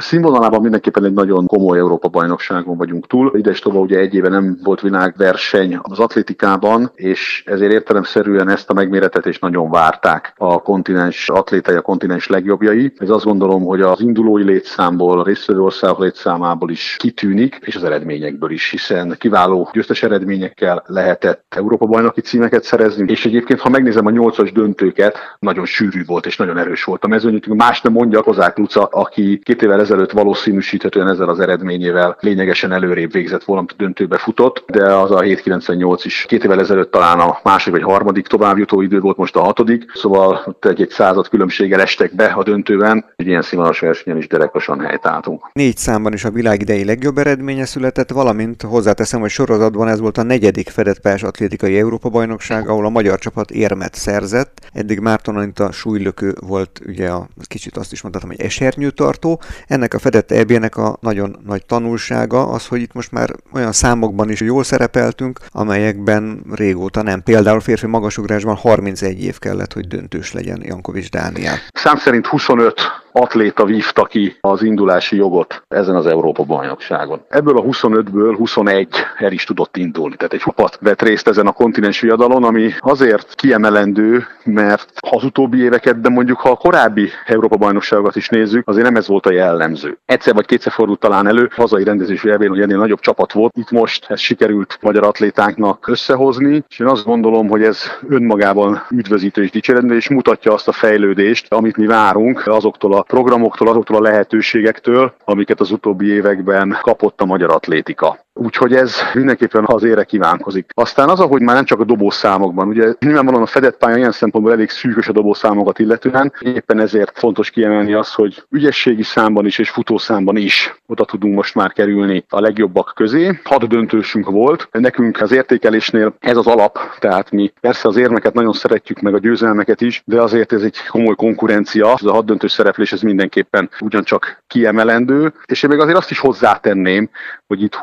színvonalában mindenképpen egy nagyon komoly Európa bajnokságon vagyunk túl. Ide is ugye egy éve nem volt világverseny az atlétikában, és ezért értelemszerűen ezt a megméretetést nagyon várták a kontinens atlétai, a kontinens legjobbjai. Ez azt gondolom, hogy az indulói létszámból, a résztvevő ország létszámából is kitűnik, és az eredményekből is, hiszen kiváló győztes eredményekkel lehetett Európa bajnoki címeket szerezni, és egyébként, ha megnézem a nyolcas döntőket, nagyon sűrű volt és nagyon erős volt a mezőnyítő. Más nem mondja Kozák Luca, aki két évvel ezelőtt valószínűsíthetően ezzel az eredményével lényegesen előrébb végzett volna, döntőbe futott, de az a 798 is két évvel ezelőtt talán a második vagy harmadik továbbjutó idő volt, most a hatodik, szóval ott egy-egy század különbséggel estek be a döntőben, egy ilyen színvonalas versenyen is derekosan helytáltunk. Négy számban is a világ idei legjobb eredménye született, valamint hozzáteszem, hogy sorozatban ez volt a negyedik fedett pályás atlétikai Európa-bajnokság, ahol a magyar csapat érmet szerzett. Eddig Márton Anita súlylökő volt, ugye a, kicsit azt is mondhatom, hogy esernyőtartó. Ennek a fedett EB-nek a nagyon nagy tanulsága az, hogy itt most már olyan számokban is jól szerepeltünk, amelyekben régóta nem. Például férfi magasugrásban 31 év kellett, hogy döntős legyen Jankovics Dániel. Szám szerint 25 atléta vívta ki az indulási jogot ezen az Európa bajnokságon. Ebből a 25-ből 21 el is tudott indulni, tehát egy csapat vett részt ezen a kontinens viadalon, ami azért kiemelendő, mert az utóbbi éveket, de mondjuk ha a korábbi Európa bajnokságokat is nézzük, azért nem ez volt a jellemző. Egyszer vagy kétszer fordult talán elő, hazai rendezésű elvén, hogy ennél nagyobb csapat volt. Itt most ez sikerült magyar atlétáknak összehozni, és én azt gondolom, hogy ez önmagában üdvözítő és dicsérető, és mutatja azt a fejlődést, amit mi várunk azoktól a programoktól, azoktól a lehetőségektől, amiket az utóbbi években kapott a magyar atlétika. Úgyhogy ez mindenképpen az ére kívánkozik. Aztán az, ahogy már nem csak a dobószámokban, ugye nyilvánvalóan a fedett pálya ilyen szempontból elég szűkös a dobószámokat illetően, éppen ezért fontos kiemelni azt, hogy ügyességi számban is és futószámban is oda tudunk most már kerülni a legjobbak közé. Hat döntősünk volt, nekünk az értékelésnél ez az alap, tehát mi persze az érmeket nagyon szeretjük, meg a győzelmeket is, de azért ez egy komoly konkurencia, ez a hat döntős szereplés ez mindenképpen ugyancsak kiemelendő, és én még azért azt is hozzátenném, hogy itt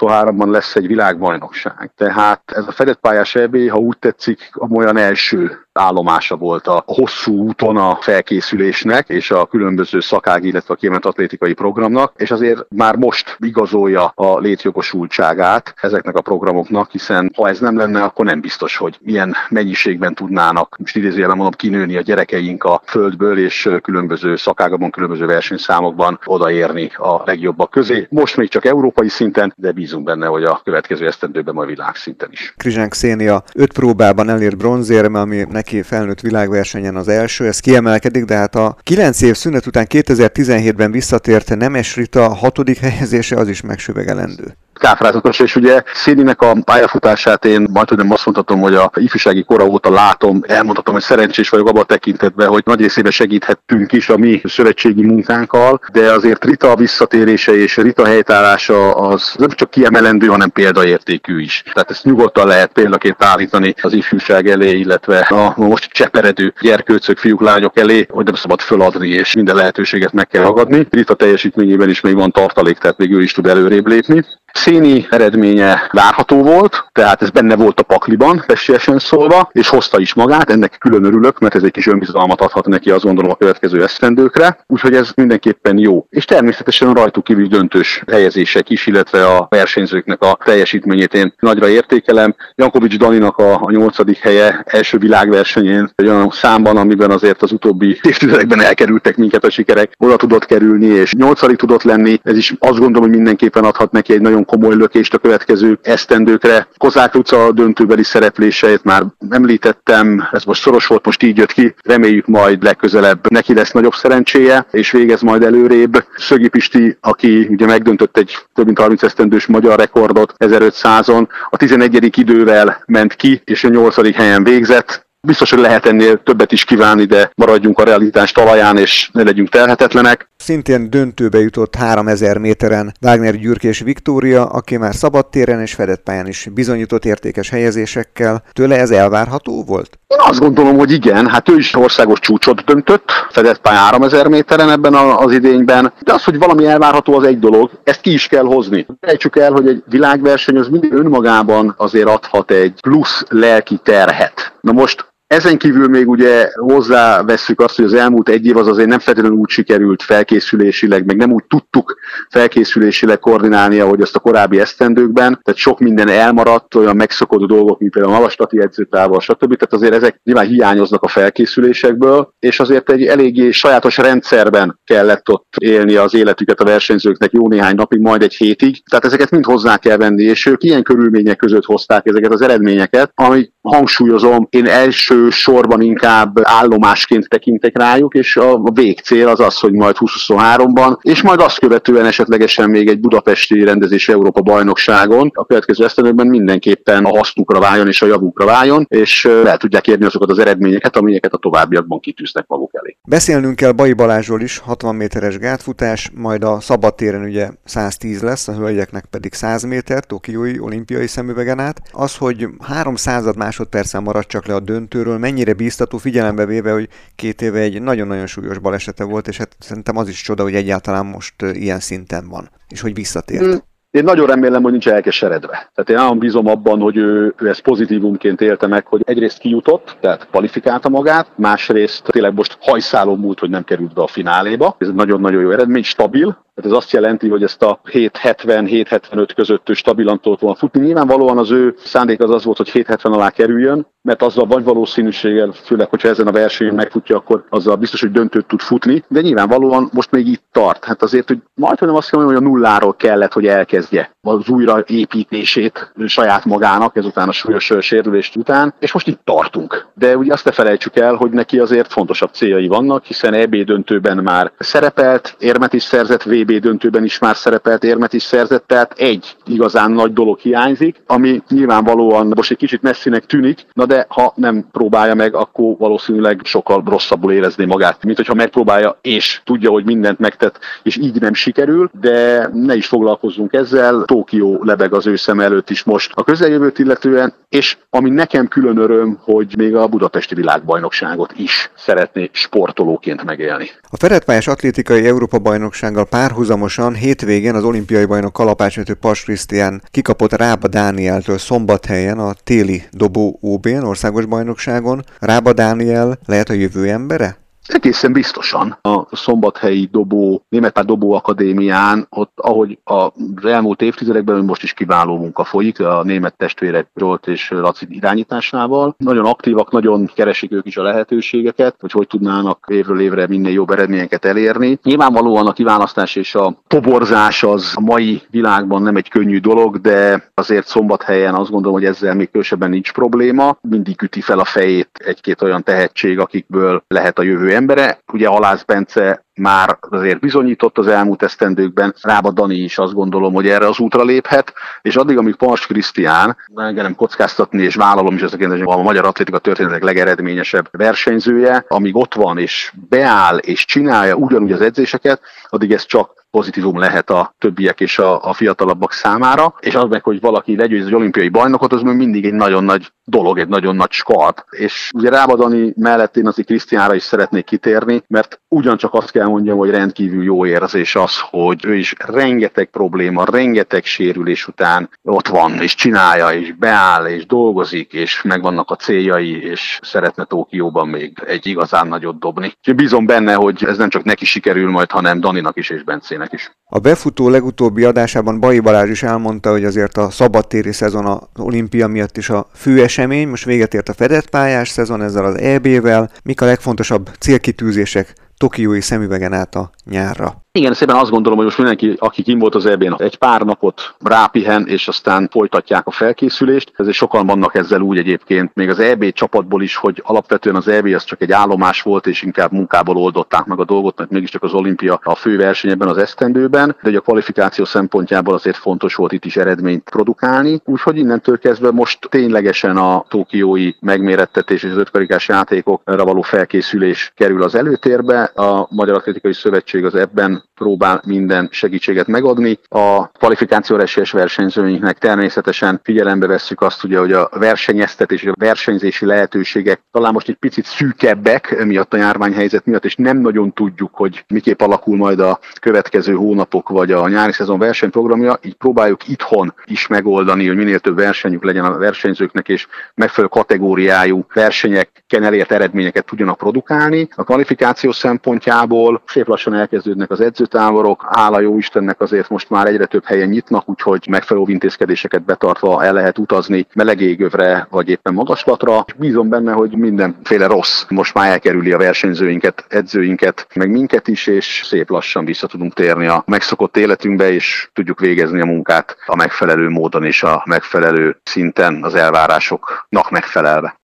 20-23-ban lesz egy világbajnokság. Tehát ez a fedett pályás EB, ha úgy tetszik, olyan első állomása volt a hosszú úton a felkészülésnek és a különböző szakág, illetve a kiemelt atlétikai programnak, és azért már most igazolja a létjogosultságát ezeknek a programoknak, hiszen ha ez nem lenne, akkor nem biztos, hogy milyen mennyiségben tudnának, most idézőjelben mondom, kinőni a gyerekeink a földből, és különböző szakágban, különböző versenyszámokban odaérni a legjobbak közé. Most még csak európai szinten, de bízunk benne, hogy a következő esztendőben majd világszinten is. Krizsánk Szénia öt próbában elért bronzérme, ami neki felnőtt világversenyen az első, ez kiemelkedik, de hát a 9 év szünet után 2017-ben visszatért Nemes Rita hatodik helyezése az is megsüvegelendő káprázatos, és ugye Széninek a pályafutását én majd nem azt mondhatom, hogy a ifjúsági kora óta látom, elmondhatom, hogy szerencsés vagyok abban a tekintetben, hogy nagy részében segíthettünk is a mi szövetségi munkánkkal, de azért Rita visszatérése és Rita helytállása az nem csak kiemelendő, hanem példaértékű is. Tehát ezt nyugodtan lehet példaként állítani az ifjúság elé, illetve a most cseperedő gyerkőcök, fiúk, lányok elé, hogy nem szabad föladni, és minden lehetőséget meg kell ragadni. Rita teljesítményében is még van tartalék, tehát még ő is tud előrébb lépni. Széni eredménye várható volt, tehát ez benne volt a pakliban, festélyesen szólva, és hozta is magát, ennek külön örülök, mert ez egy kis önbizalmat adhat neki azt gondolom a következő esztendőkre, úgyhogy ez mindenképpen jó. És természetesen rajtuk kívül döntős helyezések is, illetve a versenyzőknek a teljesítményét én nagyra értékelem. Jankovics Daninak a, a nyolcadik helye első világversenyén egy olyan számban, amiben azért az utóbbi évtizedekben elkerültek minket a sikerek, oda tudott kerülni, és nyolcadik tudott lenni, ez is azt gondolom, hogy mindenképpen adhat neki egy nagyon komoly lökést a következő esztendőkre. Kozák Luca döntőbeli szerepléseit már említettem, ez most szoros volt, most így jött ki, reméljük majd legközelebb neki lesz nagyobb szerencséje, és végez majd előrébb. Szögi Pisti, aki ugye megdöntött egy több mint 30 esztendős magyar rekordot 1500-on, a 11. idővel ment ki, és a 8. helyen végzett, Biztos, hogy lehet ennél többet is kívánni, de maradjunk a realitás talaján, és ne legyünk telhetetlenek. Szintén döntőbe jutott 3000 méteren Wagner Gyürk és Viktória, aki már szabadtéren és fedett pályán is bizonyított értékes helyezésekkel. Tőle ez elvárható volt? Én azt gondolom, hogy igen, hát ő is országos csúcsot döntött, fedett pályán 3000 méteren ebben az idényben, de az, hogy valami elvárható, az egy dolog, ezt ki is kell hozni. Ejtsük el, hogy egy világverseny az mindig önmagában azért adhat egy plusz lelki terhet. Na most Ezen kívül még ugye hozzá vesszük azt, hogy az elmúlt egy év az azért nem feltétlenül úgy sikerült felkészülésileg, meg nem úgy tudtuk felkészülésileg koordinálni, ahogy azt a korábbi esztendőkben. Tehát sok minden elmaradt, olyan megszokott dolgok, mint például a magasstati edzőtával, stb. Tehát azért ezek nyilván hiányoznak a felkészülésekből, és azért egy eléggé sajátos rendszerben kellett ott élni az életüket a versenyzőknek jó néhány napig, majd egy hétig. Tehát ezeket mind hozzá kell venni, és ők ilyen körülmények között hozták ezeket az eredményeket, ami hangsúlyozom, én első sorban inkább állomásként tekintek rájuk, és a végcél az az, hogy majd 2023-ban, és majd azt követően esetlegesen még egy budapesti rendezés Európa bajnokságon a következő esztendőkben mindenképpen a hasznukra váljon és a javukra váljon, és el tudják érni azokat az eredményeket, amelyeket a továbbiakban kitűznek maguk elé. Beszélnünk kell Bai Balázsról is, 60 méteres gátfutás, majd a szabadtéren ugye 110 lesz, a hölgyeknek pedig 100 méter, Tokiói olimpiai szemüvegen át. Az, hogy 300 másodperccel maradt csak le a döntőről, mennyire bíztató figyelembe véve, hogy két éve egy nagyon-nagyon súlyos balesete volt, és hát szerintem az is csoda, hogy egyáltalán most ilyen szinten van, és hogy visszatért. Én nagyon remélem, hogy nincs elkeseredve. Tehát én nagyon bízom abban, hogy ő, ő ezt pozitívumként élte meg, hogy egyrészt kijutott, tehát kvalifikálta magát, másrészt tényleg most hajszálon múlt, hogy nem került be a fináléba. Ez nagyon-nagyon jó eredmény, stabil, tehát ez azt jelenti, hogy ezt a 770-775 között ő stabilan tudott volna futni. Nyilvánvalóan az ő szándék az az volt, hogy 770 alá kerüljön, mert azzal vagy valószínűséggel, főleg, hogyha ezen a versenyen megfutja, akkor azzal biztos, hogy döntőt tud futni, de nyilvánvalóan most még itt tart. Hát azért, hogy majd nem azt mondom, hogy a nulláról kellett, hogy elkezdje az újraépítését saját magának, ezután a súlyos sérülést után, és most itt tartunk. De ugye azt ne felejtsük el, hogy neki azért fontosabb céljai vannak, hiszen EB döntőben már szerepelt, érmet is szerzett, VB döntőben is már szerepelt, érmet is szerzett, tehát egy igazán nagy dolog hiányzik, ami nyilvánvalóan most egy kicsit messzinek tűnik, na de ha nem próbálja meg, akkor valószínűleg sokkal rosszabbul érezné magát, mint hogyha megpróbálja, és tudja, hogy mindent megtett, és így nem sikerül, de ne is foglalkozzunk ezzel, Tókió lebeg az ő szem előtt is most a közeljövőt illetően, és ami nekem külön öröm, hogy még a budapesti világbajnokságot is szeretné sportolóként megélni. A Ferencváros atlétikai Európa bajnoksággal párhuzamosan hétvégén az olimpiai bajnok kalapácsvető Pas Krisztián kikapott Rába Dánieltől szombathelyen a téli dobó OB-n, országos bajnokságon. Rába Dániel lehet a jövő embere? Egészen biztosan a szombathelyi dobó, Németpár Dobó Akadémián, ott ahogy az elmúlt évtizedekben most is kiváló munka folyik, a német testvérek Zsolt és Laci irányításával. Nagyon aktívak, nagyon keresik ők is a lehetőségeket, hogy hogy tudnának évről évre minél jobb eredményeket elérni. Nyilvánvalóan a kiválasztás és a toborzás az a mai világban nem egy könnyű dolog, de azért szombathelyen azt gondolom, hogy ezzel még különösebben nincs probléma. Mindig üti fel a fejét egy-két olyan tehetség, akikből lehet a jövő embere. Ugye Halász Bence már azért bizonyított az elmúlt esztendőkben, Rába Dani is azt gondolom, hogy erre az útra léphet, és addig, amíg Pars Krisztián, engem kockáztatni, és vállalom is ezeket, a magyar atlétika történetek legeredményesebb versenyzője, amíg ott van, és beáll, és csinálja ugyanúgy az edzéseket, addig ez csak pozitívum lehet a többiek és a, a fiatalabbak számára, és az meg, hogy valaki legyőz egy olimpiai bajnokot, az még mindig egy nagyon nagy dolog, egy nagyon nagy skalp. És ugye Rábadani mellett én azért Krisztiánra is szeretnék kitérni, mert ugyancsak azt kell mondjam, hogy rendkívül jó érzés az, hogy ő is rengeteg probléma, rengeteg sérülés után ott van, és csinálja, és beáll, és dolgozik, és megvannak a céljai, és szeretne Tókióban még egy igazán nagyot dobni. És bízom benne, hogy ez nem csak neki sikerül majd, hanem Daninak is és Bencének is. A befutó legutóbbi adásában Bai Balázs is elmondta, hogy azért a szabadtéri szezon az olimpia miatt is a fő esemény, most véget ért a fedett pályás szezon ezzel az EB-vel. Mik a legfontosabb célkitűzések Tokiói szemüvegen át a nyárra? Igen, szépen azt gondolom, hogy most mindenki, aki kim volt az eb egy pár napot rápihen, és aztán folytatják a felkészülést. Ezért sokan vannak ezzel úgy egyébként, még az EB csapatból is, hogy alapvetően az EB az csak egy állomás volt, és inkább munkából oldották meg a dolgot, mert mégiscsak az olimpia a fő verseny ebben az esztendőben, de a kvalifikáció szempontjából azért fontos volt itt is eredményt produkálni. Úgyhogy innentől kezdve most ténylegesen a tokiói megmérettetés és az ötkarikás játékokra való felkészülés kerül az előtérbe. A Magyar Atlétikai Szövetség az ebben próbál minden segítséget megadni. A kvalifikációra esélyes versenyzőinknek természetesen figyelembe vesszük azt, ugye, hogy a versenyeztetés és a versenyzési lehetőségek talán most egy picit szűkebbek miatt a járványhelyzet miatt, és nem nagyon tudjuk, hogy miképp alakul majd a következő hónapok vagy a nyári szezon versenyprogramja, így próbáljuk itthon is megoldani, hogy minél több versenyük legyen a versenyzőknek, és megfelelő kategóriájú versenyeken elért eredményeket tudjanak produkálni. A kvalifikáció szempontjából szép lassan elkezdődnek az edzőtáborok, hála jó Istennek azért most már egyre több helyen nyitnak, úgyhogy megfelelő intézkedéseket betartva el lehet utazni melegégövre vagy éppen magaslatra. Bízom benne, hogy mindenféle rossz most már elkerüli a versenyzőinket, edzőinket, meg minket is, és szép lassan vissza tudunk térni a megszokott életünkbe, és tudjuk végezni a munkát a megfelelő módon és a megfelelő szinten az elvárásoknak megfelelve.